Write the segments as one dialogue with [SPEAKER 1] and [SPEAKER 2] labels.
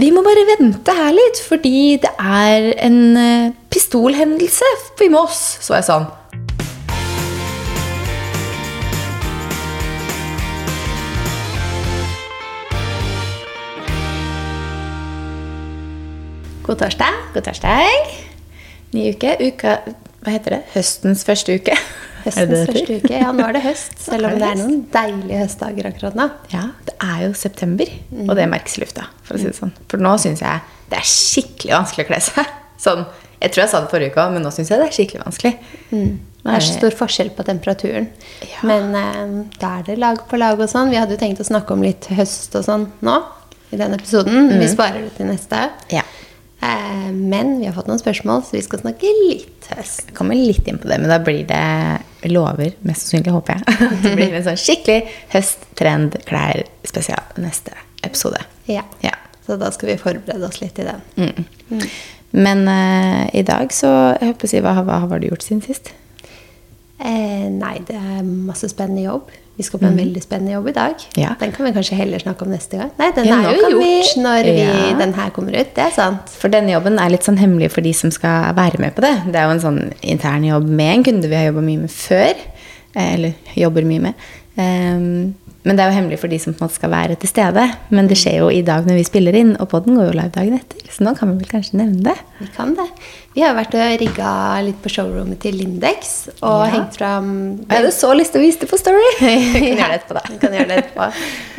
[SPEAKER 1] Vi må bare vente her litt, fordi det er en eh, pistolhendelse i Moss. Så jeg sånn. God torsdag. God torsdag. Ny uke. Uka Hva heter det? Høstens første uke.
[SPEAKER 2] Høstens første uke. Ja, nå er det høst. Selv om
[SPEAKER 1] det
[SPEAKER 2] det er noen deilige høstdager akkurat nå.
[SPEAKER 1] Ja, det er jo september, og det merkes i lufta. For å si det sånn. For nå syns jeg det er skikkelig vanskelig å kle seg. Sånn, jeg tror jeg sa det forrige uke òg, men nå syns jeg det er skikkelig vanskelig.
[SPEAKER 2] Det er så stor forskjell på temperaturen.
[SPEAKER 1] Ja.
[SPEAKER 2] Men eh, da er det lag på lag og sånn. Vi hadde jo tenkt å snakke om litt høst og sånn nå i denne episoden. Vi sparer det til neste.
[SPEAKER 1] Ja.
[SPEAKER 2] Eh, men vi har fått noen spørsmål, så vi skal snakke litt høst.
[SPEAKER 1] Jeg kommer litt inn på det, men da blir det lover, mest sannsynlig håper jeg, det blir en sånn skikkelig høsttrend klær spesial neste episode.
[SPEAKER 2] Ja.
[SPEAKER 1] Ja.
[SPEAKER 2] Så da skal vi forberede oss litt til den.
[SPEAKER 1] Mm. Men uh, i dag så jeg håper å si, hva, hva har du gjort siden sist?
[SPEAKER 2] Eh, nei, det er masse spennende jobb. Vi skal på en veldig spennende jobb i dag.
[SPEAKER 1] Mm. Ja.
[SPEAKER 2] Den kan vi kanskje heller snakke om neste gang. Nei, den
[SPEAKER 1] Ja,
[SPEAKER 2] er jo
[SPEAKER 1] gjort vi-
[SPEAKER 2] når vi,
[SPEAKER 1] Ja.
[SPEAKER 2] den her kommer ut. Det er sant.
[SPEAKER 1] For denne jobben er litt sånn hemmelig for de som skal være med på det. Det er jo en sånn intern jobb med en kunde vi har jobba mye med før. eh, Eller jobber mye med. Ehm, Men det er jo hemmelig for de som på en måte skal være til stede. Men det skjer jo i dag når vi spiller inn, og podden går jo live dagen etter. Så nå kan vi vel kanskje nevne det.
[SPEAKER 2] Vi kan det. Vi har vært og rigga litt på showroomet til Lindex og
[SPEAKER 1] Ja.
[SPEAKER 2] hengt fram
[SPEAKER 1] Jeg hadde så lyst til å vise det på Story! Vi kan gjøre det etterpå, da.
[SPEAKER 2] Vi kan gjøre det etterpå.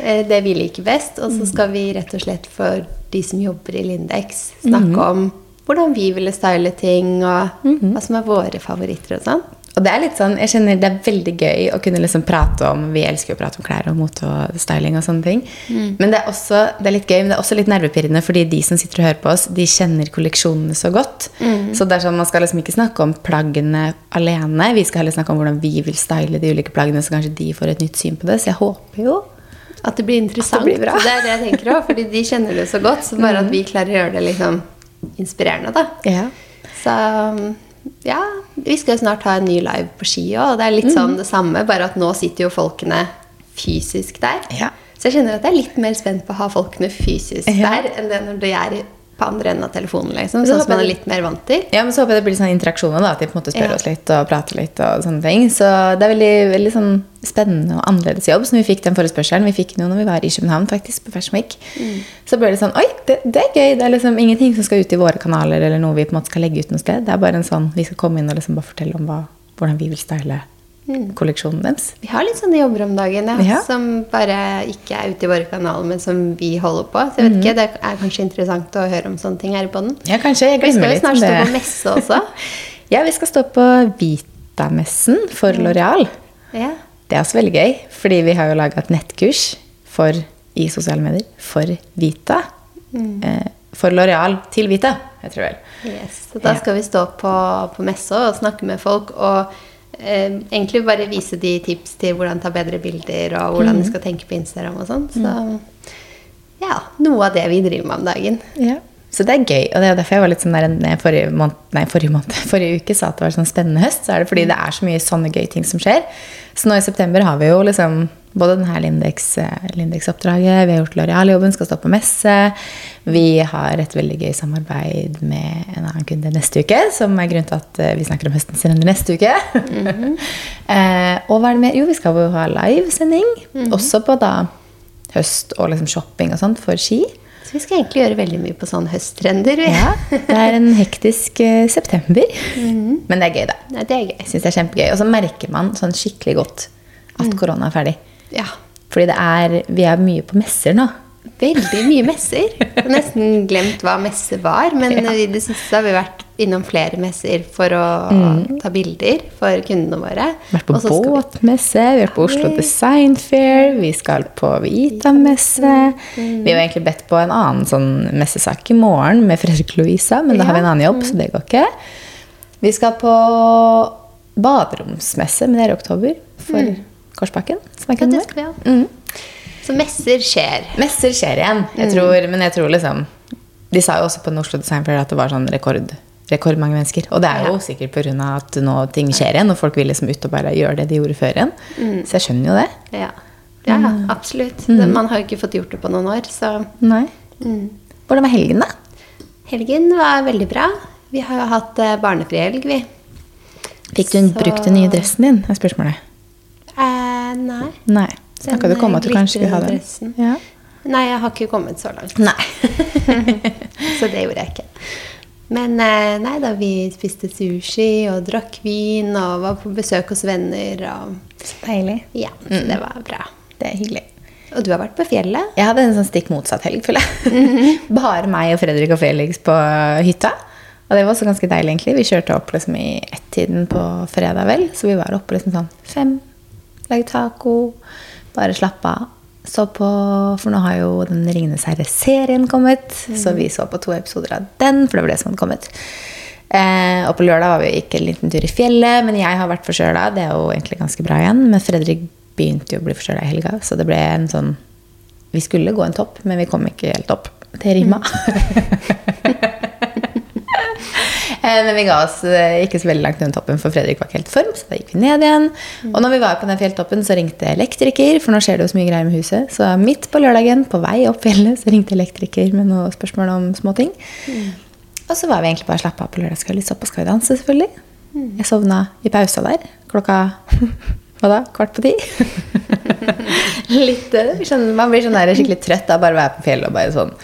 [SPEAKER 2] Eh, Det vi liker best. Og så skal vi rett og slett for de som jobber i Lindex, snakke om hvordan vi ville style ting, og hva som er våre favoritter og sånn.
[SPEAKER 1] Og det er litt sånn, jeg kjenner det er veldig gøy å kunne liksom prate om Vi elsker jo å prate om klær og mote og styling og sånne ting. Men det er også det er litt gøy, men det er også litt nervepirrende, fordi de som sitter og hører på oss, de kjenner kolleksjonene så godt. Så det er sånn, man skal liksom ikke snakke om plaggene alene. Vi skal heller snakke om hvordan vi vil style de ulike plaggene, så kanskje de får et nytt syn på det. Så jeg håper jo
[SPEAKER 2] At det blir interessant.
[SPEAKER 1] blir bra.
[SPEAKER 2] Det er det jeg tenker òg, fordi de kjenner det så godt. Så bare at vi klarer å gjøre det liksom inspirerende, da.
[SPEAKER 1] Ja.
[SPEAKER 2] Så ja, vi skal jo snart ha en ny live på ski òg, og det er litt sånn det samme, bare at nå sitter jo folkene fysisk der.
[SPEAKER 1] Ja.
[SPEAKER 2] Så jeg kjenner at jeg er litt mer spent på å ha folkene fysisk
[SPEAKER 1] Ja.
[SPEAKER 2] der enn det når de er i- på andre enden av telefonen, liksom.
[SPEAKER 1] Så
[SPEAKER 2] Sånn som man er litt mer vant til.
[SPEAKER 1] Ja, men så håper jeg det blir sånn interaksjoner, da, at de på en måte spør
[SPEAKER 2] Ja.
[SPEAKER 1] oss litt og prater litt. og sånne ting. Så det er veldig, veldig sånn spennende og annerledes jobb som vi fikk den forespørselen. Vi fikk jo når vi var i København, faktisk, på Fashion Week. Så ble det sånn Oi, det, det er gøy! Det er liksom ingenting som skal ut i våre kanaler, eller noe vi på en måte skal legge ut noe sted. Det er bare en sånn Vi skal komme inn og liksom bare fortelle om hva, hvordan vi vil style kolleksjonen deres.
[SPEAKER 2] Vi har litt sånne jobber om dagen ja,
[SPEAKER 1] Ja.
[SPEAKER 2] som bare ikke er ute i våre kanaler, men som vi holder på. Så jeg vet ikke, det er kanskje interessant å høre om sånne ting her i podden.
[SPEAKER 1] Ja, kanskje. Jeg
[SPEAKER 2] Vi skal jo snart stå på messe også.
[SPEAKER 1] Ja, vi skal stå på Vita-messen for Loreal.
[SPEAKER 2] Ja.
[SPEAKER 1] Det er også veldig gøy, fordi vi har jo laga et nettkurs for, i sosiale medier for Vita. Eh, for Loreal til Vita, jeg tror vel.
[SPEAKER 2] Yes. Så da skal vi stå på, på messe og snakke med folk og eh, egentlig bare vise de tips til hvordan ta bedre bilder og hvordan
[SPEAKER 1] Mm.
[SPEAKER 2] de skal tenke på Instagram og sånn. Så ja, noe av det vi driver med om dagen.
[SPEAKER 1] Ja. Så det er gøy, og det er derfor jeg var litt sånn der forrige, måned, nei, forrige, måned, forrige uke sa at det var sånn spennende høst, så er det fordi det er så mye sånne gøye ting som skjer. Så nå i september har vi jo liksom både denne Lindex-oppdraget, Lindex-oppdraget, vi har gjort Loreal-jobben, skal stå på messe. Vi har et veldig gøy samarbeid med en annen kunde neste uke, som er grunnen til at eh, vi snakker om høstens trender neste uke. eh, og hva er det mer? Jo, vi skal jo ha livesending, også på da høst og liksom shopping og sånt for ski.
[SPEAKER 2] Så vi skal egentlig gjøre veldig mye på sånn høsttrender.
[SPEAKER 1] Ja, det er en hektisk eh, september. Men det er gøy, da.
[SPEAKER 2] Nei, det er gøy.
[SPEAKER 1] Jeg synes det er kjempegøy. Og så merker man sånn skikkelig godt at korona er ferdig.
[SPEAKER 2] Ja.
[SPEAKER 1] Fordi det er, vi er mye på messer nå.
[SPEAKER 2] Veldig mye messer. Jeg har nesten glemt hva messe var, men
[SPEAKER 1] Ja.
[SPEAKER 2] i det siste har vi vært innom flere messer for å ta bilder for kundene våre.
[SPEAKER 1] Vært på båtmesse, vi har vært på Oslo Design Fair, vi skal på Vita-messe. Vi har egentlig bedt på en annen sånn messesak i morgen med Fredrik Louisa, men da har vi en annen jobb, så det går ikke. Vi skal på baderomsmesse, men det er i oktober, for Korsbakken, som
[SPEAKER 2] Ja, det skal vi ha.
[SPEAKER 1] Mm.
[SPEAKER 2] Så messer skjer.
[SPEAKER 1] Messer skjer igjen, jeg tror, men jeg tror liksom De sa jo også på den Oslo Design Fair at det var sånn rekord, rekordmange mennesker. Og det er jo
[SPEAKER 2] Ja.
[SPEAKER 1] sikkert pga. at nå ting skjer igjen, og folk vil liksom ut og bare gjøre det de gjorde før igjen. Så jeg skjønner jo det.
[SPEAKER 2] Ja, ja absolutt. Det- Man har jo ikke fått gjort det på noen år, så
[SPEAKER 1] Nei.
[SPEAKER 2] mm.
[SPEAKER 1] Hvordan var helgen, da?
[SPEAKER 2] Helgen var veldig bra. Vi har jo hatt barnefri barnefrihelg, vi.
[SPEAKER 1] Fikk du
[SPEAKER 2] Så-
[SPEAKER 1] brukt den nye dressen din? er spørsmålet.
[SPEAKER 2] Eh, nei.
[SPEAKER 1] Nei. Snakka du om at du kanskje skulle ha den? Ja.
[SPEAKER 2] Nei, jeg har ikke kommet så langt.
[SPEAKER 1] Nei.
[SPEAKER 2] Så det gjorde jeg ikke. Men eh, nei da, vi spiste sushi og drakk vin og var på besøk hos venner. Og,
[SPEAKER 1] Så deilig.
[SPEAKER 2] ja, så det var bra.
[SPEAKER 1] Det er hyggelig.
[SPEAKER 2] Og du har vært på fjellet?
[SPEAKER 1] Jeg hadde en sånn stikk motsatt helg, føler jeg. Bare meg og Fredrik og Felix på hytta. Og det var også ganske deilig, egentlig. Vi kjørte opp liksom i ett-tiden på fredag, vel. Så vi var oppe liksom sånn fem, lagde taco, bare slappa av. Så på, For nå har jo den Ringenes herre-serien kommet, så vi så på to episoder av den, for det var det som hadde kommet. Eh, og på lørdag var vi ikke en liten tur i fjellet, men jeg har vært forkjøla. Det er jo egentlig ganske bra igjen. Men Fredrik begynte jo å bli forkjøla i helga, så det ble en sånn Vi skulle gå en topp, men vi kom ikke helt opp. Det rima. Eh, Men vi ga oss eh, ikke så veldig langt ned toppen, for Fredrik var ikke helt form. Så da gikk vi ned igjen. Og når vi var på den fjelltoppen, så ringte elektriker, for nå skjer det jo så mye greier med huset. Så midt på lørdagen, på vei opp fjellet, så ringte elektriker med noen spørsmål om småting. Og så var vi egentlig bare slappa av på lørdagskvelden. Såpass skal vi danse, selvfølgelig. Jeg sovna i pausa der. Klokka hva da? Kvart på ti? litt, eh, man blir sånn skikkelig trøtt av bare å være på fjellet og bare sånn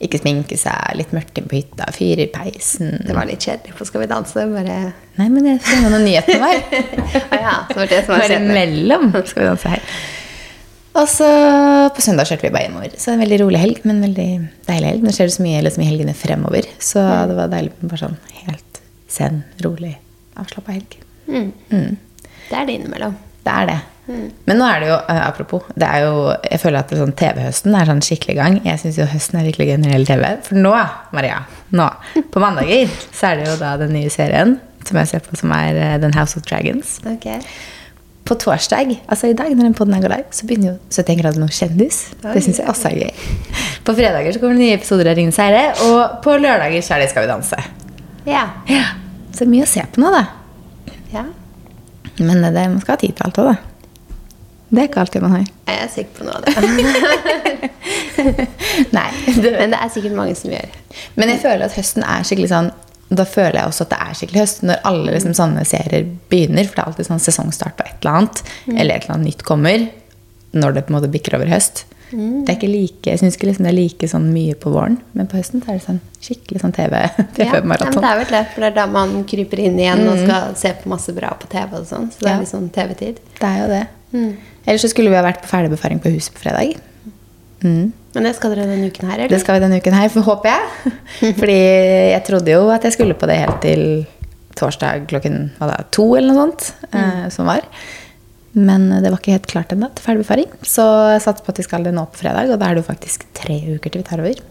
[SPEAKER 1] ikke sminke seg, litt mørkt inn på hytta, fyre i peisen.
[SPEAKER 2] Det var litt kjedelig på Skal vi danse. Bare
[SPEAKER 1] Nei, men jeg var noen nyheter var.
[SPEAKER 2] ah, ja, det var det som var kjedelig.
[SPEAKER 1] mellom skal vi danse her. Og så på søndag kjørte vi bare hjemover. Så en veldig rolig helg, men veldig deilig helg. Nå skjer det så mye liksom, i helgene fremover, så det var deilig med bare sånn helt zen, rolig, avslappa helg.
[SPEAKER 2] Mm.
[SPEAKER 1] Mm.
[SPEAKER 2] Det er det innimellom.
[SPEAKER 1] Det er det. Men nå er det jo, eh, apropos, det er jo, jeg føler at sånn TV-høsten er sånn skikkelig gang. Jeg syns jo høsten er virkelig gjelder TV. For nå, Maria, nå, på mandager, så er det jo da den nye serien som jeg ser på, som er eh, Den House of Dragons.
[SPEAKER 2] Okay.
[SPEAKER 1] På torsdag, altså i dag når den podden er live, så begynner jo 71 grader nord kjendis. Det syns jeg også er gøy. På fredager så kommer det nye episoder av Ringenes herre, og på lørdager så er det Skal vi danse.
[SPEAKER 2] Ja.
[SPEAKER 1] Ja, Så mye å se på nå, da.
[SPEAKER 2] ja.
[SPEAKER 1] Men det, man skal ha tid til alt òg, da. Det er ikke alltid man har.
[SPEAKER 2] Jeg er sikker på noe av det.
[SPEAKER 1] Nei,
[SPEAKER 2] Men det er sikkert mange som gjør.
[SPEAKER 1] Men jeg føler at høsten er skikkelig sånn Da føler jeg også at det er skikkelig høst når alle liksom, sånne serier begynner. For det er alltid sånn sesongstart på et eller annet. Eller et eller annet nytt kommer. Når det på en måte bikker over høst. Det er ikke like, Jeg syns ikke liksom det er like sånn mye på våren, men på høsten er det sånn skikkelig sånn TV
[SPEAKER 2] Ja, men
[SPEAKER 1] TV-maraton.
[SPEAKER 2] det er vel det, for det er da man kryper inn igjen og skal se på masse bra på TV og sånn. Så det
[SPEAKER 1] Ja.
[SPEAKER 2] er litt sånn TV-tid.
[SPEAKER 1] det er jo det. Ellers så skulle vi ha vært på ferdigbefaring på huset på fredag. Mm.
[SPEAKER 2] Men det skal dere denne uken her, eller?
[SPEAKER 1] Det skal vi denne uken her, for håper jeg. Fordi jeg trodde jo at jeg skulle på det helt til torsdag klokken da, to eller noe sånt. Eh, som var. Men det var ikke helt klart ennå til ferdigbefaring. Så jeg satser på at vi skal det nå på fredag, og da er det jo faktisk tre uker til vi tar over.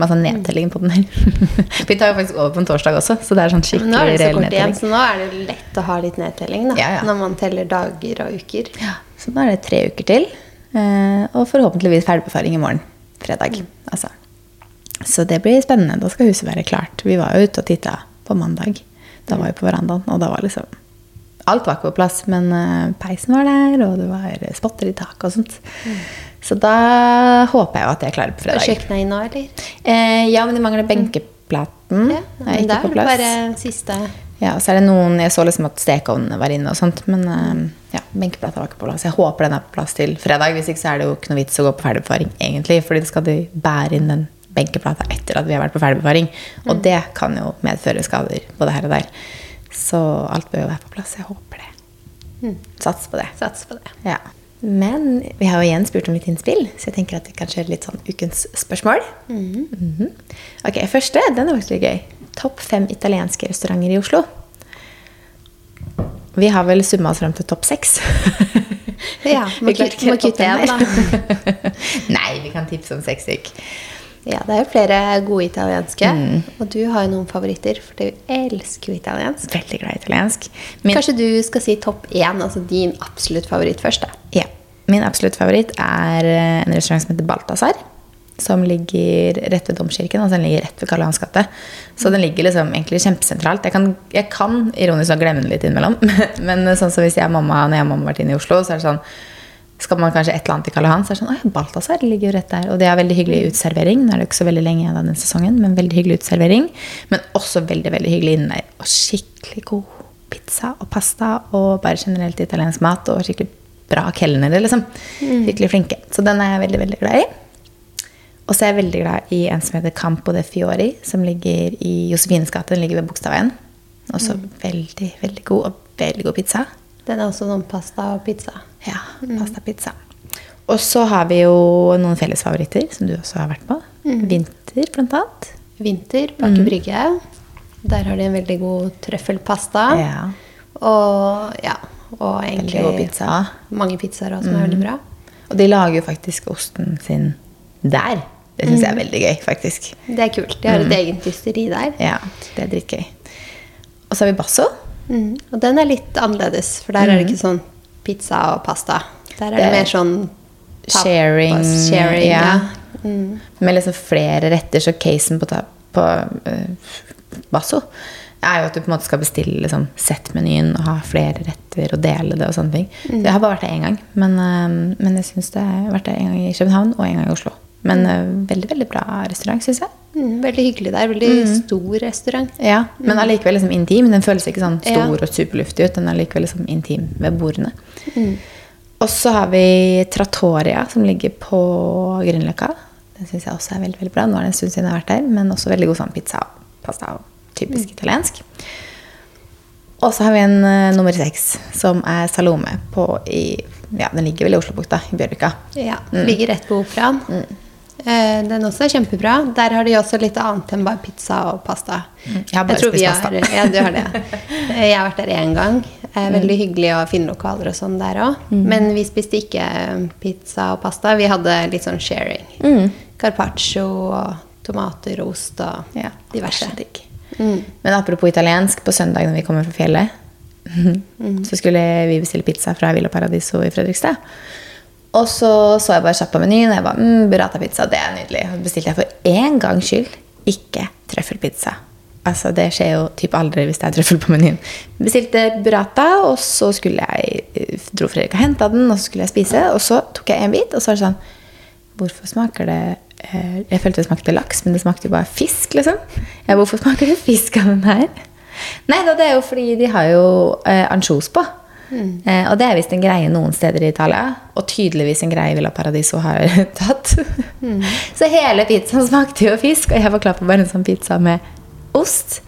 [SPEAKER 1] Med sånn nedtelling på den her. vi tar jo faktisk over på en torsdag også, så det er sånn skikkelig
[SPEAKER 2] nå er det så
[SPEAKER 1] reell
[SPEAKER 2] kort igjen, så nå er det lett å ha litt nedtelling, da.
[SPEAKER 1] Ja, ja.
[SPEAKER 2] Når man teller dager og uker.
[SPEAKER 1] Ja, så nå er det tre uker til. eh, Og forhåpentligvis ferdigbefaring i morgen. Fredag. Altså. Så det blir spennende. Da skal huset være klart. Vi var jo ute og titta på mandag. Da var vi på verandaen, og da var liksom Alt var ikke på plass, men eh, peisen var der, og det var spotter i taket og sånt. Så da håper jeg jo at jeg klarer på
[SPEAKER 2] fredag.
[SPEAKER 1] fredag.
[SPEAKER 2] kjøkkenet nå, eller?
[SPEAKER 1] Eh, ja, men de mangler benkeplaten.
[SPEAKER 2] Ja, men
[SPEAKER 1] ikke på plass.
[SPEAKER 2] bare siste
[SPEAKER 1] Ja, og så er det noen Jeg så liksom at stekeovnene var inne og sånt, men eh, ja, benkeplata var ikke på plass. Jeg håper den er på plass til fredag. Hvis ikke så er det jo ikke noe vits å gå på ferdigbefaring, egentlig, fordi da skal de bære inn den benkeplata etter at vi har vært på ferdigbefaring. Og
[SPEAKER 2] Mm.
[SPEAKER 1] det kan jo medføre skader både her og der. Så alt bør jo være på plass. Jeg håper det.
[SPEAKER 2] Mm.
[SPEAKER 1] Sats på det.
[SPEAKER 2] Sats på det.
[SPEAKER 1] Ja. Men vi har jo igjen spurt om litt innspill, så jeg tenker at vi kan kjøre litt sånn ukens spørsmål. Mhm. Ok, Første den er faktisk gøy. Topp fem italienske restauranter i Oslo. Vi har vel summa oss frem til topp seks.
[SPEAKER 2] Ja, må
[SPEAKER 1] Vi
[SPEAKER 2] må kutte en,
[SPEAKER 1] der. Nei, vi kan tipse om seks stykk.
[SPEAKER 2] Ja, det er jo flere gode italienske.
[SPEAKER 1] Mm.
[SPEAKER 2] Og du har jo noen favoritter, for du elsker jo italiensk.
[SPEAKER 1] Veldig glad i italiensk. Min,
[SPEAKER 2] Kanskje du skal si topp én, altså din absolutt favoritt først, da.
[SPEAKER 1] ja, min absolutt favoritt er eh, en restaurant som heter Balthazar. Som ligger rett ved Domkirken. Altså den ligger rett ved Karl Johans gate. Så den ligger liksom egentlig kjempesentralt. Jeg kan, jeg kan ironisk nok glemme den litt innimellom. Men sånn som hvis jeg og mamma, når jeg og mamma har vært inne i Oslo, så er det sånn skal man kanskje et eller annet til Karl Johan, så er det sånn Oi, Balthazar ligger jo rett der. Og det er veldig hyggelig utservering. Nå er det ikke så veldig lenge igjen av den sesongen, men veldig hyggelig utservering. Men også veldig, veldig hyggelig inni der. Og skikkelig god pizza og pasta og bare generelt italiensk mat. Og skikkelig bra kelnere, liksom. Skikkelig flinke. Så den er jeg veldig, veldig glad i. Og så er jeg veldig glad i en som heter Campo de Fiori, som ligger i Josefines gate. Den ligger ved Bogstadveien. Også veldig, veldig god, og veldig god pizza.
[SPEAKER 2] Den er også sånn pasta og pizza.
[SPEAKER 1] Ja, pasta pizza. Og så har vi jo noen fellesfavoritter som du også har vært på. Vinter, blant annet.
[SPEAKER 2] Vinter, Baker Brygge. Der har de en veldig god trøffelpasta.
[SPEAKER 1] Ja.
[SPEAKER 2] Og ja, og egentlig
[SPEAKER 1] pizza.
[SPEAKER 2] mange pizzaer også som er veldig bra.
[SPEAKER 1] Og de lager jo faktisk osten sin der. Det syns jeg er veldig gøy, faktisk.
[SPEAKER 2] Det er kult. De har et eget ysteri der.
[SPEAKER 1] Ja, det er dritgøy. Og så har vi basso.
[SPEAKER 2] Mm. Og den er litt annerledes, for der er det ikke sånn pizza og pasta. Der er det,
[SPEAKER 1] Det-
[SPEAKER 2] mer sånn tapas,
[SPEAKER 1] Sharing,
[SPEAKER 2] sharing ja.
[SPEAKER 1] ja.
[SPEAKER 2] Mm.
[SPEAKER 1] Med liksom flere retter, så casen på, på uh, basso er jo at du på en måte skal bestille liksom, sett-menyen og ha flere retter og dele det og sånne ting. Så jeg har bare vært der én gang, men, uh, men jeg synes det har vært der en gang i København og en gang i Oslo. Men uh, veldig, veldig bra restaurant, syns jeg.
[SPEAKER 2] Mm, veldig hyggelig der. Veldig stor restaurant.
[SPEAKER 1] Ja, Men allikevel liksom intim. Den føles ikke sånn
[SPEAKER 2] Ja.
[SPEAKER 1] stor og superluftig ut. Den er allikevel liksom intim ved bordene. Og så har vi Trattoria, som ligger på Grünerløkka. Den syns jeg også er veldig veldig bra. Nå er det en stund siden jeg har vært der, men også veldig god sånn pizza og pasta. og Typisk italiensk. Og så har vi en uh, nummer seks, som er Salome. På i, ja, den ligger vel i Oslobukta, i Bjørvika.
[SPEAKER 2] Ja, Ligger rett på operaen. Eh, den også er kjempebra. Der har de også litt annet enn bare pizza og pasta.
[SPEAKER 1] Jeg har bare spist pasta.
[SPEAKER 2] har- Ja, du har det. Eh, Jeg har vært der én gang. Eh, Veldig hyggelig å finne lokaler og sånn der òg. Men vi spiste ikke eh, pizza og pasta. Vi hadde litt sånn sharing. Carpaccio og tomater og ost og
[SPEAKER 1] Ja,
[SPEAKER 2] diverse.
[SPEAKER 1] er. Men apropos italiensk, på søndag når vi kommer fra fjellet, så skulle vi bestille pizza fra Villa Paradiso i Fredrikstad. Og så så jeg bare kjapt på menyen, og jeg bare mm, burrata-pizza, det er nydelig. Og så bestilte jeg for én gangs skyld ikke trøffelpizza. Altså, Det skjer jo typ aldri hvis det er trøffel på menyen. Bestilte burrata, og så skulle jeg eh, dro Fredrik og henta den, og så skulle jeg spise. Og så tok jeg en bit, og så var det sånn Hvorfor smaker det eh, Jeg følte det smakte laks, men det smakte jo bare fisk, liksom. Ja, hvorfor smaker det fisk av den her? Nei da, det er jo fordi de har jo eh, ansjos på. Eh, og det er visst en greie noen steder i Italia, og tydeligvis en greie Villa Paradiso har tatt. Så hele pizzaen smakte jo fisk, og jeg var klar på bare en sånn pizza med ost.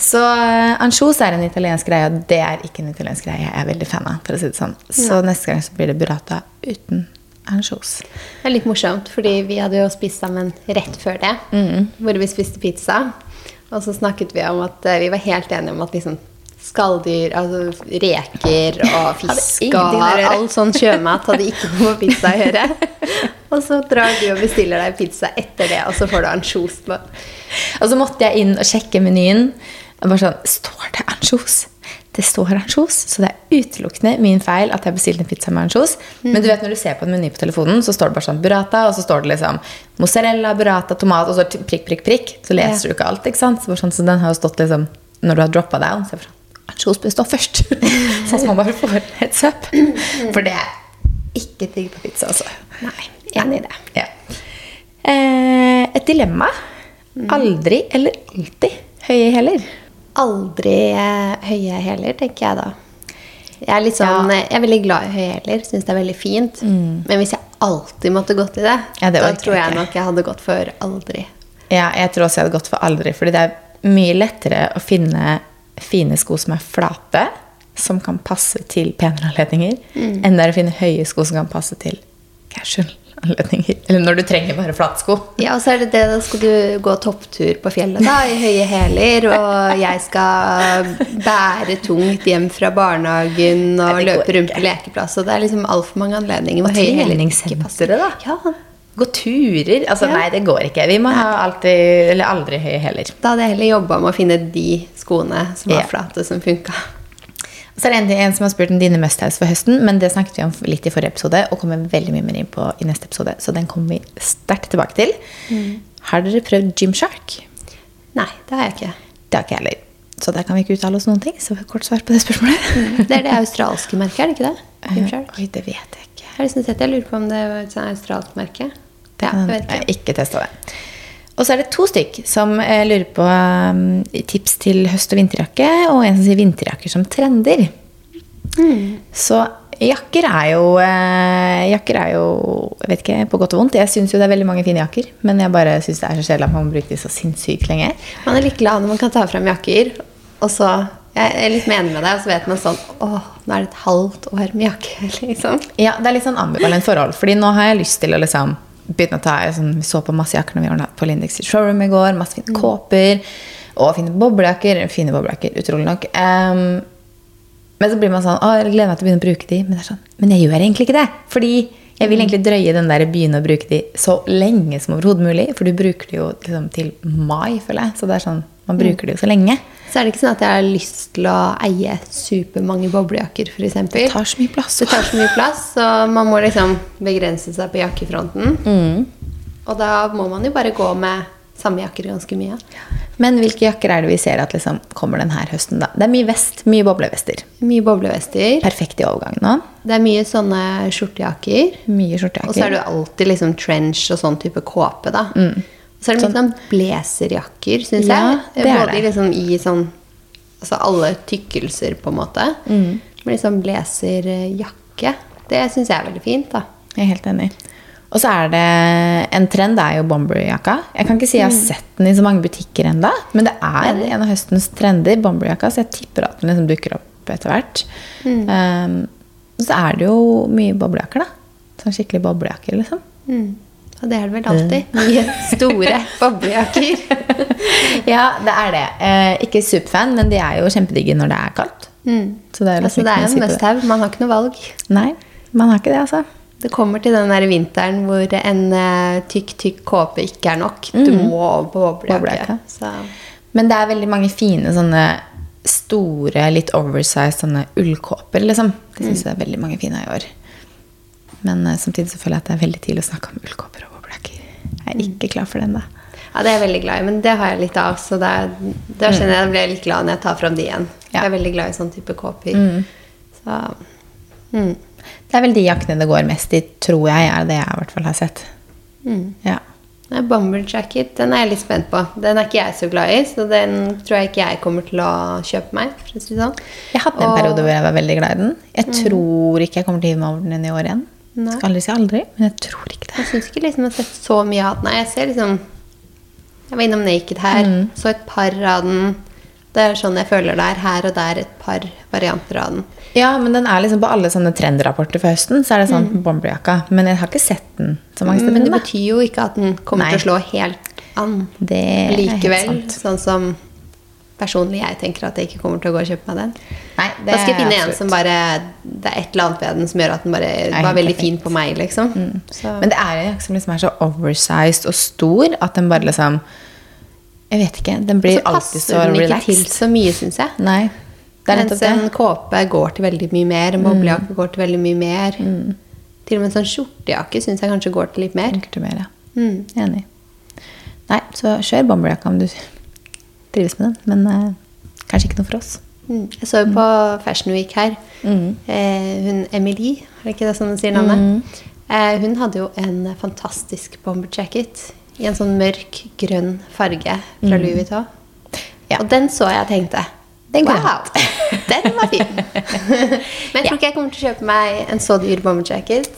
[SPEAKER 1] Så uh, ansjos er en italiensk greie, og det er ikke en italiensk greie jeg er veldig fan av. for å si det sånn. Så neste gang så blir det burrata uten ansjos.
[SPEAKER 2] Det er litt morsomt, fordi vi hadde jo spist sammen rett før det. Hvor vi spiste pizza. Og så snakket vi om at eh, vi var helt enige om at liksom skalldyr, altså reker og fisk og all sånn sjømat hadde ikke noe med pizza å gjøre. og så drar du og bestiller deg pizza etter det, og så får du ansjos.
[SPEAKER 1] Og så måtte jeg inn og sjekke menyen. Og bare sånn, Står det ansjos? Det står ansjos, så det er utelukkende min feil at jeg bestilte en pizza med ansjos. Men du vet når du ser på en meny på telefonen, så står det bare sånn burrata, og så står det liksom mozzarella, burrata, tomat, og så prikk, prikk, prikk. Så leser du ikke alt, ikke sant? Så, sånn, så den har jo stått liksom Når du har droppa down, så jeg bare sånn Ansjos bør stå først. sånn at man bare får et søp. For det er ikke digg på pizza, altså.
[SPEAKER 2] Nei, enig i det.
[SPEAKER 1] Ja. Eh, et dilemma. Aldri eller alltid høye hæler.
[SPEAKER 2] Aldri eh, høye hæler, tenker jeg da. Jeg er, sånn,
[SPEAKER 1] Ja.
[SPEAKER 2] jeg er veldig glad i høye hæler, syns det er veldig fint. Men hvis jeg alltid måtte gått i det,
[SPEAKER 1] Ja, det
[SPEAKER 2] da tror
[SPEAKER 1] jeg
[SPEAKER 2] jeg
[SPEAKER 1] ikke.
[SPEAKER 2] nok jeg hadde gått for aldri.
[SPEAKER 1] Ja, jeg tror også jeg hadde gått for aldri, fordi det er mye lettere å finne fine sko som er flate, som kan passe til penere anledninger, enn det er å finne høye sko som kan passe til casual anledninger. Eller når du trenger bare flatsko.
[SPEAKER 2] Ja, og så er det det, da skal du gå topptur på fjellet da, i høye hæler, og jeg skal bære tungt hjem fra barnehagen og løpe rundt på lekeplass, og det er liksom altfor mange anledninger hvor høye hæler ikke passer.
[SPEAKER 1] Det, da.
[SPEAKER 2] Ja,
[SPEAKER 1] Gå turer. Altså,
[SPEAKER 2] Ja.
[SPEAKER 1] nei, det går ikke. Vi må ha alltid, eller aldri høye hæler.
[SPEAKER 2] da hadde jeg heller jobba med å finne de skoene som var
[SPEAKER 1] Ja.
[SPEAKER 2] flate, som funka.
[SPEAKER 1] Så er det en, en som har spurt om dine must-haves for høsten, men det snakket vi om litt i forrige episode, og kommer veldig mye mer inn på i neste episode, så den kommer vi sterkt tilbake til. Har dere prøvd Gymshark?
[SPEAKER 2] Nei, det har jeg ikke.
[SPEAKER 1] Det har ikke jeg heller. Så der kan vi ikke uttale oss noen ting. Så kort svar på det spørsmålet.
[SPEAKER 2] Det er det australske merket, er det ikke det? Gymshark.
[SPEAKER 1] Oi, det vet jeg ikke.
[SPEAKER 2] sett, jeg lurer på om det var et australsk merke. Ja, jeg
[SPEAKER 1] jeg
[SPEAKER 2] vet ikke.
[SPEAKER 1] ikke testa det. Og så er det to stykk som lurer på um, tips til høst- og vinterjakke, og en som sier vinterjakker som trender.
[SPEAKER 2] Mm.
[SPEAKER 1] Så jakker er jo eh, Jakker er jo Jeg vet ikke, på godt og vondt. Jeg syns jo det er veldig mange fine jakker, men jeg bare syns det er så kjedelig at man må bruke de så sinnssykt lenge.
[SPEAKER 2] Man er litt glad når man kan ta frem jakker, og så Jeg er litt enig med deg, og så vet man sånn Åh, nå er det et halvt år med jakke, liksom.
[SPEAKER 1] Ja, det er litt sånn ambivalent forhold. Fordi nå har jeg lyst til å liksom begynne å ta sånn, Vi så på masse jakker når vi var på Lindex showroom i går. Masse fine kåper og fine boblejakker. Fine boblejakker, utrolig nok. Um, men så blir man sånn Å, jeg gleder meg til å begynne å bruke de. Men det er sånn, men jeg gjør egentlig ikke det. Fordi jeg vil egentlig drøye den der begynne å bruke de så lenge som overhodet mulig. For du bruker de jo liksom til mai, føler jeg. Så det er sånn, man bruker det jo så lenge.
[SPEAKER 2] Så er det ikke sånn at jeg har lyst til å eie supermange boblejakker, f.eks.
[SPEAKER 1] Det tar så mye plass.
[SPEAKER 2] Det tar så mye plass, så man må liksom begrense seg på jakkefronten. Og da må man jo bare gå med samme jakker ganske mye.
[SPEAKER 1] Men hvilke jakker er det vi ser at liksom kommer denne høsten, da? Det er mye vest, mye boblevester.
[SPEAKER 2] Mye boblevester.
[SPEAKER 1] Perfekt i overgangen nå.
[SPEAKER 2] Det er mye sånne skjortejakker.
[SPEAKER 1] Mye skjortejakker.
[SPEAKER 2] Og så er det jo alltid liksom trench og sånn type kåpe, da. Og så er det mye sånn blazerjakker, syns
[SPEAKER 1] Ja,
[SPEAKER 2] jeg.
[SPEAKER 1] det
[SPEAKER 2] Både liksom i sånn Altså alle tykkelser, på en måte.
[SPEAKER 1] Mm.
[SPEAKER 2] Men liksom blazerjakke, det syns jeg er veldig fint, da.
[SPEAKER 1] Jeg er helt enig. Og så er det en trend, det er jo bomberjakka. Jeg kan ikke si jeg har sett den i så mange butikker ennå, men det er en av høstens trender, bomberjakka, så jeg tipper at den liksom dukker opp etter hvert. Um, og så er det jo mye boblejakker, da. Sånn skikkelig boblejakker, liksom.
[SPEAKER 2] Mm. Og det er det vel alltid. Mye store boblejakker.
[SPEAKER 1] Ja, det er det. Eh, ikke superfan, men de er jo kjempedigge når det er kaldt. Så det er,
[SPEAKER 2] Altså, det er
[SPEAKER 1] noe
[SPEAKER 2] en must-have. Man har ikke noe valg.
[SPEAKER 1] Nei, man har ikke det, altså.
[SPEAKER 2] Det kommer til den der vinteren hvor en uh, tykk, tykk kåpe ikke er nok. Du må over på boblejakke.
[SPEAKER 1] Men det er veldig mange fine sånne store, litt oversized sånne ullkåper, liksom. Det syns jeg det er veldig mange fine i år. Men eh, samtidig så føler jeg at det er veldig tidlig å snakke om ullkåper og boblejakker. Jeg er ikke klar for den, da.
[SPEAKER 2] Ja, det er jeg veldig glad i, men det har jeg litt av. Så det er, da kjenner jeg, jeg blir litt glad når jeg tar fram de igjen.
[SPEAKER 1] Ja.
[SPEAKER 2] Jeg er veldig glad i sånn type kåper. Så mm.
[SPEAKER 1] Det er vel de jakkene det går mest i, tror jeg, er det jeg i hvert fall har sett.
[SPEAKER 2] Mm.
[SPEAKER 1] Ja.
[SPEAKER 2] Bomber jacket, den er jeg litt spent på. Den er ikke jeg så glad i, så den tror jeg ikke jeg kommer til å kjøpe meg. for å si sånn.
[SPEAKER 1] Jeg hadde en
[SPEAKER 2] Og-
[SPEAKER 1] periode hvor jeg var veldig glad i den. Jeg tror ikke jeg kommer til å hive meg over den i år igjen.
[SPEAKER 2] Nei.
[SPEAKER 1] Skal aldri si aldri, men jeg tror ikke det.
[SPEAKER 2] Jeg syns ikke liksom jeg har sett så mye av den. Jeg ser liksom Jeg var innom Naked her, så et par av den. Det er sånn jeg føler det er her og der et par varianter av den.
[SPEAKER 1] Ja, men den er liksom på alle sånne trendrapporter for høsten, så er det sånn bomberjakka. Men jeg har ikke sett den så mange steder.
[SPEAKER 2] Men det betyr jo ikke at den kommer
[SPEAKER 1] Nei.
[SPEAKER 2] til å slå helt an.
[SPEAKER 1] Det
[SPEAKER 2] Likevel, sånn som personlig jeg tenker at jeg ikke kommer til å gå og kjøpe meg den.
[SPEAKER 1] Nei, det
[SPEAKER 2] da skal jeg finne en
[SPEAKER 1] absolutt.
[SPEAKER 2] som bare Det er et eller annet ved den som gjør at den bare
[SPEAKER 1] Nei,
[SPEAKER 2] var veldig
[SPEAKER 1] perfekt. Mm.
[SPEAKER 2] fin på meg, liksom. Så,
[SPEAKER 1] Men det er en jakke som liksom er så oversized og stor at den bare liksom Jeg vet ikke. Den blir alltid
[SPEAKER 2] så
[SPEAKER 1] alltid så
[SPEAKER 2] passer den ikke til så mye, syns jeg.
[SPEAKER 1] Nei.
[SPEAKER 2] Mens
[SPEAKER 1] det. Mm.
[SPEAKER 2] en kåpe går til veldig mye mer. En boblejakke går til veldig mye mer. Til og med en sånn skjortejakke syns jeg kanskje går til litt mer.
[SPEAKER 1] Til mer, ja.
[SPEAKER 2] Mm.
[SPEAKER 1] Enig. Nei, så kjør bomberjakka om du trives med den. Men eh, kanskje ikke noe for oss.
[SPEAKER 2] Mm. Jeg så jo på Fashion Week her. Eh, hun Emilie, er det ikke det sånn hun sier navnet? Eh, hun hadde jo en fantastisk bomber jacket i en sånn mørk, grønn farge fra Louis Vuitton.
[SPEAKER 1] Ja.
[SPEAKER 2] Og den så jeg og tenkte
[SPEAKER 1] Den går
[SPEAKER 2] Wow, den var fin! men jeg tror ikke jeg kommer til å kjøpe meg en så dyr bomber jacket.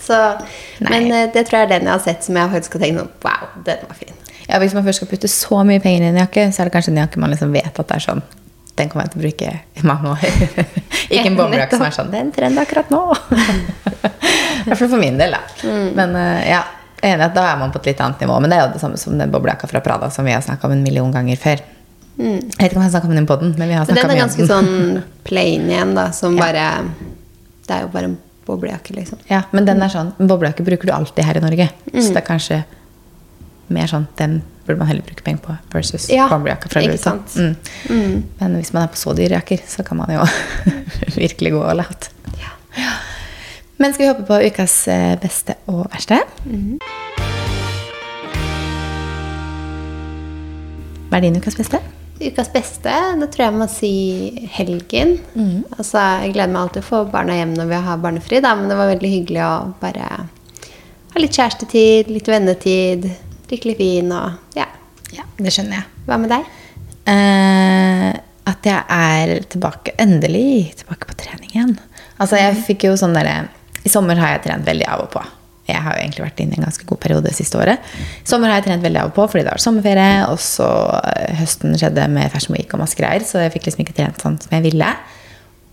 [SPEAKER 2] Men eh, det tror jeg er den jeg har sett som jeg faktisk har tenkt sånn Wow, den var fin.
[SPEAKER 1] Ja, Hvis man først skal putte så mye penger i en jakke, så er det kanskje en jakke man liksom vet at det er sånn Den kommer jeg til å bruke i mange år. ikke en boblejakke som er sånn Den trender akkurat nå. I hvert fall for min del, da. Men eh, ja, jeg er enig at da er man på et litt annet nivå. Men det er jo det samme som den boblejakka fra Prada som vi har snakka om en million ganger før. Jeg vet ikke om jeg har snakka om den på den, men vi har snakka om
[SPEAKER 2] den er
[SPEAKER 1] mye om
[SPEAKER 2] ganske sånn plain igjen, da, som
[SPEAKER 1] Ja.
[SPEAKER 2] bare Det er jo bare en boblejakke, liksom.
[SPEAKER 1] Ja, men den er sånn, boblejakke bruker du alltid her i Norge. Så det er kanskje mer sånn Den burde man heller bruke penger på versus
[SPEAKER 2] Ja,
[SPEAKER 1] boblejakka fra
[SPEAKER 2] ikke
[SPEAKER 1] Louis Mm. Men hvis man er på så dyre jakker, så kan man jo virkelig gå all out.
[SPEAKER 2] Ja.
[SPEAKER 1] Men skal vi hoppe på ukas eh, beste og verste? Hva er din ukas beste?
[SPEAKER 2] Ukas beste, da tror jeg jeg må si helgen. Altså, jeg gleder meg alltid å få barna hjem når vi har barnefri, da, men det var veldig hyggelig å bare ha litt kjærestetid, litt vennetid, drikke litt vin og ja.
[SPEAKER 1] Ja, det skjønner jeg.
[SPEAKER 2] Hva med deg?
[SPEAKER 1] Eh, at jeg er tilbake, endelig tilbake på trening igjen. Altså, jeg fikk jo sånn derre I sommer har jeg trent veldig av og på. Jeg har jo egentlig vært inne i en ganske god periode siste året. I sommer har jeg trent veldig av og på fordi det var sommerferie, og så eh, høsten skjedde med Fashion Week og masse greier, så jeg fikk liksom ikke trent sånn som jeg ville.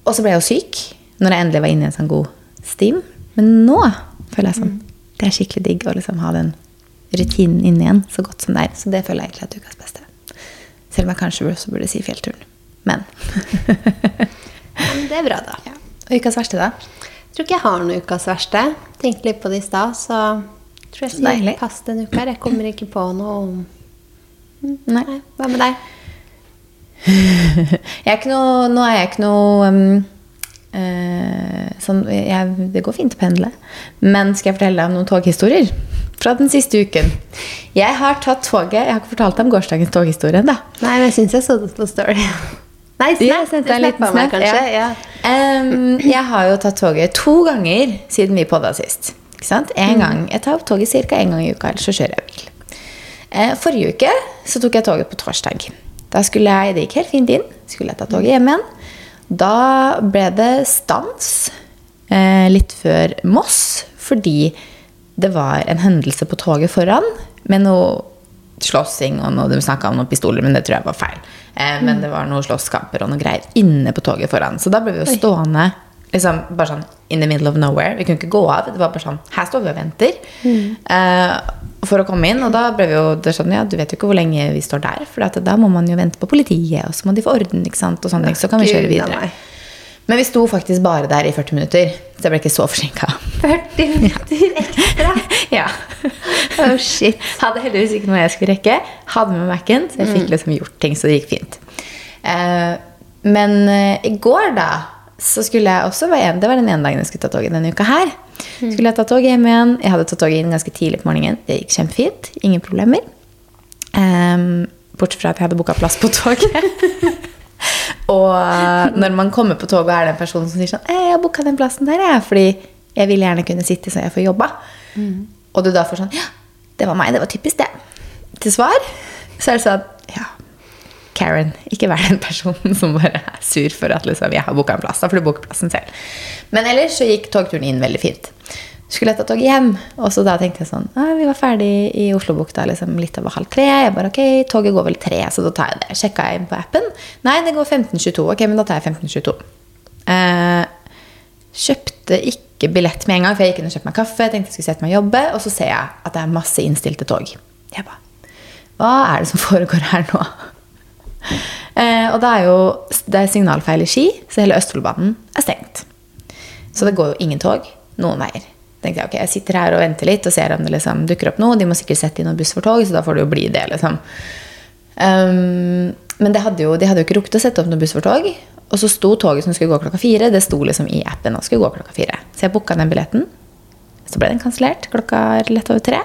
[SPEAKER 1] Og så ble jeg jo syk når jeg endelig var inne i en sånn god steam. Men nå føler jeg sånn Det er skikkelig digg å liksom ha den rutinen inn igjen så godt som det er. Så det føler jeg egentlig er ukas beste. Selv om jeg kanskje også burde si fjellturen. Men
[SPEAKER 2] men det er bra, da.
[SPEAKER 1] ja. Og ukas verste, da?
[SPEAKER 2] Jeg tror ikke jeg har noe ukas verste. Tenkte litt på det i stad, så tror jeg sier pass denne uka. Jeg kommer ikke på noe om
[SPEAKER 1] Nei.
[SPEAKER 2] Nei. Hva med deg?
[SPEAKER 1] Jeg er ikke noe, nå er jeg ikke noe um, uh, sånn, jeg, Det går fint å pendle. Men skal jeg fortelle deg om noen toghistorier fra den siste uken? Jeg har tatt toget Jeg har ikke fortalt deg om gårsdagens toghistorie ennå.
[SPEAKER 2] Nei, men jeg syns jeg så det på Story. Nei,
[SPEAKER 1] Ja,
[SPEAKER 2] snap.
[SPEAKER 1] sendte deg en liten snap,
[SPEAKER 2] kanskje?
[SPEAKER 1] ja.
[SPEAKER 2] Ja.
[SPEAKER 1] Um, jeg har jo tatt toget to ganger siden vi podda sist. Ikke sant? En gang, Jeg tar toget ca. én gang i uka, ellers så kjører jeg bil. Uh, forrige uke så tok jeg toget på torsdag. Da skulle jeg, Det gikk helt fint inn. Skulle jeg ta toget hjem igjen. Da ble det stans uh, litt før Moss fordi det var en hendelse på toget foran med noe slåssing og noe, de snakka om noen pistoler, men det tror jeg var feil. Eh, men det var noen slåsskamper og noe greier inne på toget foran. Så da ble vi jo stående liksom bare sånn in the middle of nowhere. Vi kunne ikke gå av. Det var bare sånn Her står vi og venter eh, for å komme inn. Og da ble vi jo det sånn, ja, du vet jo ikke hvor lenge vi står der. For da må man jo vente på politiet, og så må de få orden, ikke sant. Og sånne ting. Så kan vi kjøre videre. Men vi sto faktisk bare der i 40 minutter, så jeg ble ikke så forsinka.
[SPEAKER 2] 40 minutter ekstra.
[SPEAKER 1] ja.
[SPEAKER 2] Oh, shit.
[SPEAKER 1] Hadde heldigvis ikke noe jeg skulle rekke. Hadde med Mac-en, så jeg fikk liksom gjort ting, så det gikk fint. Uh, men uh, i går, da, så skulle jeg også være Det var den ene dagen jeg skulle ta toget denne uka her. Skulle jeg ta toget hjem igjen. Jeg hadde tatt toget inn ganske tidlig på morgenen. Det gikk kjempefint. Ingen problemer. Um, bortsett fra at jeg hadde booka plass på toget. og eh, når man kommer på toget, er det en person som sier sånn «Eh, 'Jeg har booka den plassen der, jeg, fordi jeg vil gjerne kunne sitte så jeg får jobba'. Og du da får sånn 'Ja, det var meg. Det var typisk det'. Til svar så er det sånn Ja, Karen, ikke vær den personen som bare er sur for at liksom, jeg har booka en plass. Da får du booke plassen selv. Men ellers så gikk togturen inn veldig fint. Skulle jeg ta toget hjem, og så da tenkte jeg sånn ah, Vi var ferdig i Oslobukta liksom litt over halv tre. Jeg bare ok, toget går vel tre, så da tar jeg det. Sjekka jeg inn på appen. Nei, det går 15.22. Ok, men da tar jeg 15.22. Eh, kjøpte ikke billett med en gang, for jeg gikk inn og kjøpte meg kaffe. Jeg tenkte jeg skulle sette meg og jobbe, og så ser jeg at det er masse innstilte tog. Jeg bare Hva er det som foregår her nå? Eh, og det er jo det er signalfeil i Ski, så hele Østfoldbanen er stengt. Så det går jo ingen tog noen veier. Tenkte jeg, ok, jeg sitter her og venter litt og ser om det liksom dukker opp noe. De må sikkert sette inn noen buss for tog, så da får det jo bli det. liksom. Um, men hadde jo, de hadde jo ikke rukket å sette opp noen buss for tog. Og så sto toget som skulle gå klokka fire. Det sto liksom i appen og skulle gå klokka fire. Så jeg booka den billetten. Så ble den kansellert klokka lett over tre.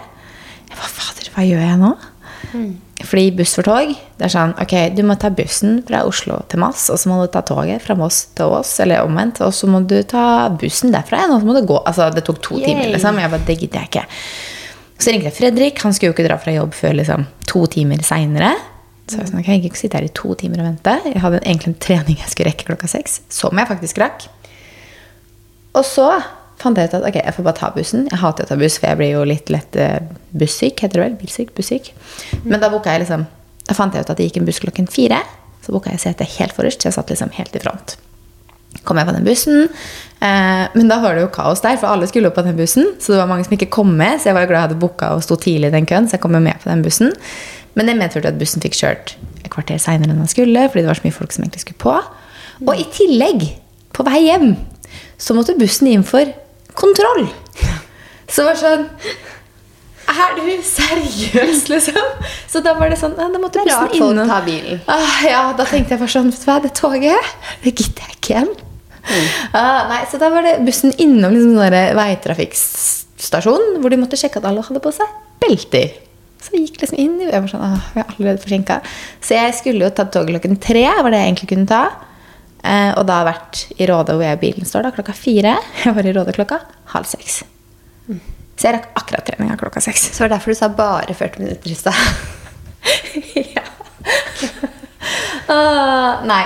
[SPEAKER 1] Jeg bare, fader, hva gjør jeg nå? Fordi buss for tog, det er sånn, ok, du må ta bussen fra Oslo til Moss, og så må du ta toget fra Moss til Ås, eller omvendt, og så må du ta bussen derfra igjen, og så må du gå. Altså, det tok to
[SPEAKER 2] Yay.
[SPEAKER 1] timer, liksom. Jeg bare, det gidder jeg ikke. Så ringte jeg Fredrik, han skulle jo ikke dra fra jobb før liksom to timer seinere. Så jeg sånn, ok, jeg kan ikke sitte her i to timer og vente. Jeg hadde egentlig en trening jeg skulle rekke klokka seks, som jeg faktisk rakk. Og så fant jeg ut at ok, jeg får bare ta bussen. Jeg hater å ta buss, for jeg blir jo litt lett eh, bussyk, heter det vel? Bilsyk? Bussyk. Men da jeg liksom Da fant jeg ut at det gikk en buss klokken fire. Så booka jeg setet helt forrest, så jeg satt liksom helt i front. Kom jeg på den bussen, eh, men da var det jo kaos der, for alle skulle opp på den bussen. Så det var mange som ikke kom med, så jeg var jo glad jeg hadde booka og sto tidlig i den køen. Så jeg kom jo med på den bussen. Men det medførte at bussen fikk kjørt et kvarter seinere enn den skulle, fordi det var så mye folk som egentlig skulle på. Og i tillegg, på vei hjem, så måtte bussen inn for kontroll. Så det var sånn Er du seriøs, liksom? Så da var det sånn Da måtte
[SPEAKER 2] Det er rart folk tar bilen.
[SPEAKER 1] Ah, ja, da tenkte jeg bare sånn Vet du hva, det toget, det gidder jeg ikke igjen. Ah, nei, så da var det bussen innom liksom der hvor de måtte sjekke at alle hadde på seg belter. Så jeg gikk liksom inn. Jeg var sånn, ah, jeg er allerede forsinka. Så jeg skulle jo tatt toget klokken tre, var det jeg egentlig kunne ta. Eh, og da har jeg vært i Råde hvor jeg bilen står, da, klokka fire. Jeg var i Råde klokka halv seks. Så jeg rakk akkurat treninga klokka seks.
[SPEAKER 2] Så var det derfor du sa bare 40 minutter i stad.
[SPEAKER 1] ja. uh, nei.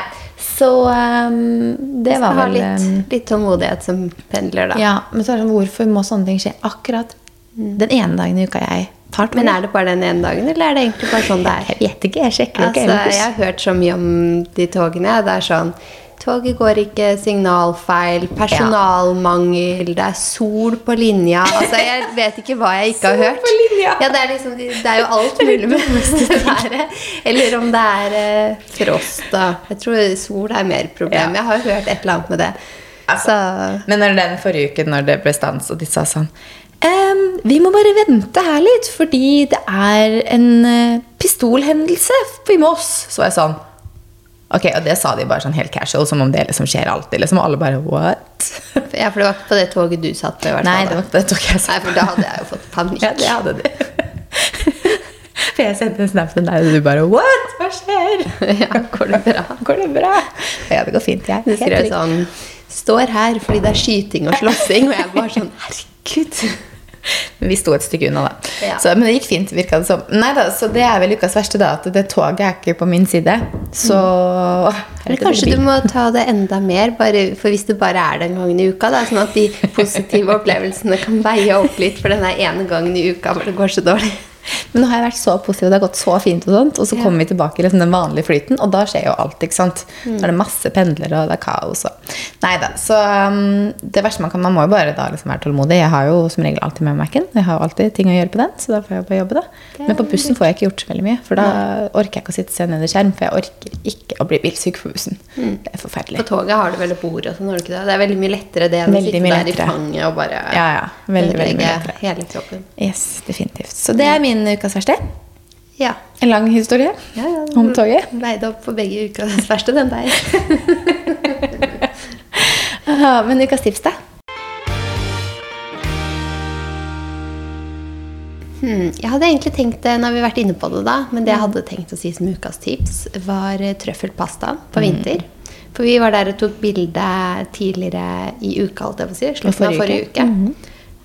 [SPEAKER 1] Så um, det var
[SPEAKER 2] ha
[SPEAKER 1] vel
[SPEAKER 2] litt,
[SPEAKER 1] ehm,
[SPEAKER 2] litt tålmodighet som pendler, da.
[SPEAKER 1] Ja, men så er det sånn, hvorfor må sånne ting skje akkurat den ene dagen i uka jeg tar tog?
[SPEAKER 2] Men er det bare den ene dagen, eller er det egentlig bare sånn det er?
[SPEAKER 1] Jeg vet ikke, jeg sjekker ikke
[SPEAKER 2] Altså,
[SPEAKER 1] ellers.
[SPEAKER 2] jeg har hørt så mye om de togene. Det er sånn Toget går ikke, signalfeil, personalmangel, det er sol på linja Altså, Jeg vet ikke hva jeg ikke har hørt.
[SPEAKER 1] Sol på linja.
[SPEAKER 2] Ja, Det er liksom, det er jo alt mulig med dette været. Eller om det er eh, frost, da. Jeg tror sol er mer problem. Jeg har hørt et eller annet med det.
[SPEAKER 1] Altså,
[SPEAKER 2] Så
[SPEAKER 1] Men når den forrige uken når det ble stans, og de sa sånn «Ehm, Vi må bare vente her litt, fordi det er en uh, pistolhendelse i Moss. Så var jeg sånn Ok, Og det sa de bare sånn helt casual, som om det liksom skjer alltid. liksom, Og alle bare what?
[SPEAKER 2] Ja, for det var ikke på det toget du satt på? i hvert fall,
[SPEAKER 1] Nei, det var ikke det tok jeg satt
[SPEAKER 2] Nei, for da hadde jeg jo fått panikk.
[SPEAKER 1] Ja, det hadde de. For jeg sendte en snap til deg, og du bare What? Hva skjer?
[SPEAKER 2] Ja, går det bra?
[SPEAKER 1] Går det bra? Ja, det går fint, jeg.
[SPEAKER 2] Du skrev sånn Står her fordi det er skyting og slåssing. Og jeg bare sånn Herregud.
[SPEAKER 1] Men vi sto et stykke unna, da.
[SPEAKER 2] Ja.
[SPEAKER 1] Så, men det gikk fint, virka det som. Nei da, Så det er vel ukas verste, da. At det toget er ikke på min side. Så
[SPEAKER 2] Eller kanskje du må ta det enda mer, bare, for hvis det bare er den gangen i uka. Da, sånn at de positive opplevelsene kan veie opp litt for den ene gangen i uka hvor det går så dårlig.
[SPEAKER 1] Men nå har jeg vært så positiv, og det har gått så fint, og sånt, og så kommer vi tilbake i liksom den vanlige flyten, og da skjer jo alt. ikke sant?
[SPEAKER 2] Mm.
[SPEAKER 1] Da er det masse pendlere, og det er kaos. Og... Nei da. Så um, det verste man kan Man må jo bare da liksom være tålmodig. Jeg har jo som regel alltid med Mac-en. Jeg har jo alltid ting å gjøre på den, så da får jeg bare jobbe, da. Men på bussen får jeg ikke gjort så veldig mye, for da orker jeg ikke å sitte og se ned i skjerm, for jeg orker ikke å bli bilsyk på bussen.
[SPEAKER 2] Mm.
[SPEAKER 1] Det er forferdelig.
[SPEAKER 2] På toget har du vel bord og sånn, har du ikke det? Det er veldig mye lettere det enn å sitte der i fanget og bare
[SPEAKER 1] Ja, ja. Veldig, veldig mye lettere.
[SPEAKER 2] hele kroppen.
[SPEAKER 1] Yes, definitivt. Så det er min ukas verste.
[SPEAKER 2] Ja.
[SPEAKER 1] En lang historie
[SPEAKER 2] ja, ja.
[SPEAKER 1] om toget.
[SPEAKER 2] Veide opp for begge ukas verste, den der.
[SPEAKER 1] Ah, Men ukas tips, da?
[SPEAKER 2] Hmm. Jeg hadde egentlig tenkt det, nå har vi vært inne på det da, men det jeg hadde tenkt å si som ukas tips, var eh, trøffelpasta på vinter. For vi var der og tok bilde tidligere i uka, holdt jeg på å si. Slutten av
[SPEAKER 1] forrige
[SPEAKER 2] uke.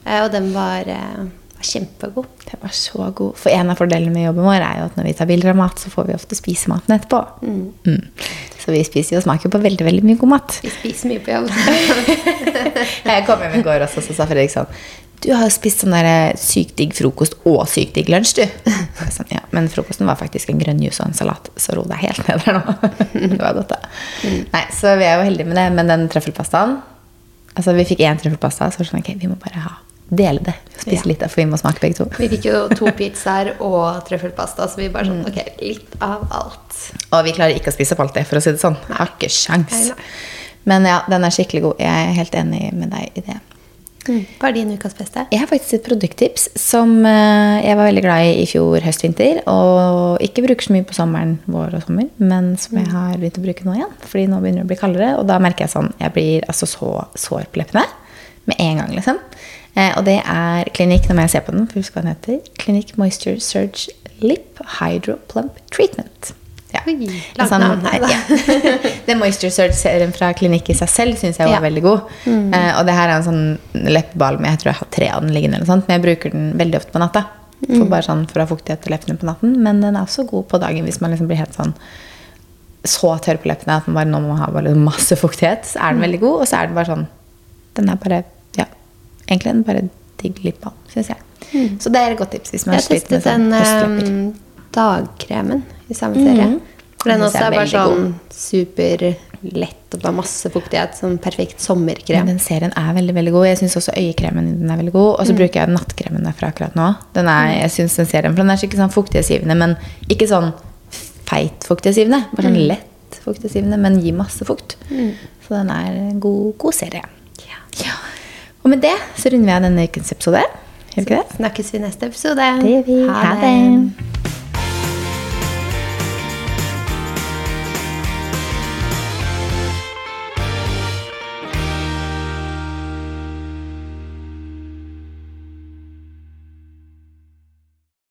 [SPEAKER 2] Eh, Og den var, eh, var kjempegod.
[SPEAKER 1] Den var så god. For en av fordelene med jobben vår er jo at når vi tar bilder av mat, så får vi ofte spise maten etterpå. Mm. Så vi spiser jo og smaker på veldig veldig mye god mat.
[SPEAKER 2] Vi spiser mye på jobb.
[SPEAKER 1] Jeg kom hjem i går også, så sa Fredrik sånn Du har jo spist sånn der eh, sykt digg frokost og sykt digg lunsj, du. Sånn, ja, men frokosten var faktisk en grønn juice og en salat, så ro deg helt ned der nå. Det var godt, da. Nei, så vi er jo heldige med det. Men den trøffelpastaen Altså, vi fikk én trøffelpasta, så var det sånn Ok, vi må bare ha dele det. Spise
[SPEAKER 2] Ja.
[SPEAKER 1] litt, for vi må smake begge to.
[SPEAKER 2] Vi fikk jo to pizzaer og trøffelpasta, så vi bare sånn Ok, litt av alt.
[SPEAKER 1] Og vi klarer ikke å spise opp alt det, for å si det sånn. Har ikke sjans.
[SPEAKER 2] Nei, nei.
[SPEAKER 1] Men ja, den er skikkelig god. Jeg er helt enig med deg i det.
[SPEAKER 2] Hva er din ukas beste?
[SPEAKER 1] Jeg har faktisk et produkttips som eh, jeg var veldig glad i i fjor høst-vinter. Og ikke bruker så mye på sommeren, vår og sommer, men som jeg har begynt å bruke nå igjen. Fordi nå begynner det å bli kaldere, og da merker jeg sånn Jeg blir altså så sår på leppene med en gang, liksom. Eh, og det er Klinikk, nå må jeg se på den, for husk hva den heter. Clinic Moisture Surge Lip Hydro Plump Treatment. Ja.
[SPEAKER 2] Oi,
[SPEAKER 1] sånn-
[SPEAKER 2] navn,
[SPEAKER 1] ja. Den Moisture Surge-serien fra Klinikk i seg selv syns jeg var
[SPEAKER 2] Ja.
[SPEAKER 1] veldig god. Eh, og det her er en sånn leppebalm. Jeg tror jeg har tre av den liggende, sånt, men jeg bruker den veldig ofte på natta. For bare sånn for å ha fuktighet til leppene på natten. Men den er også god på dagen hvis man liksom blir helt sånn så tørr på leppene at man bare nå må ha masse fuktighet. Så er den veldig god, og så er den bare sånn Den er bare egentlig en bare digg lipbalm, syns jeg. Så det er et godt tips hvis man
[SPEAKER 2] Jeg
[SPEAKER 1] sliter med
[SPEAKER 2] testet
[SPEAKER 1] sånn
[SPEAKER 2] den
[SPEAKER 1] høstlepper.
[SPEAKER 2] um, dagkremen i samme serie. For den
[SPEAKER 1] Den
[SPEAKER 2] også er bare sånn superlett og bare masse fuktighet. Sånn perfekt
[SPEAKER 1] Men
[SPEAKER 2] sommerkrem.
[SPEAKER 1] den serien er veldig veldig god. Jeg syns også øyekremen i den er veldig god. Og så bruker jeg nattkremen derfra akkurat nå. Den er, jeg synes den serien, for den er skikkelig sånn fuktighetsgivende, men ikke sånn feit fuktighetsgivende. Bare sånn lett fuktighetsgivende, men gir masse fukt. Så den er en god, god serie. Ja. Og med det så runder vi av denne ukens episode. Gjør vi ikke det?
[SPEAKER 2] Snakkes vi neste episode.
[SPEAKER 1] Det vi. Ha det.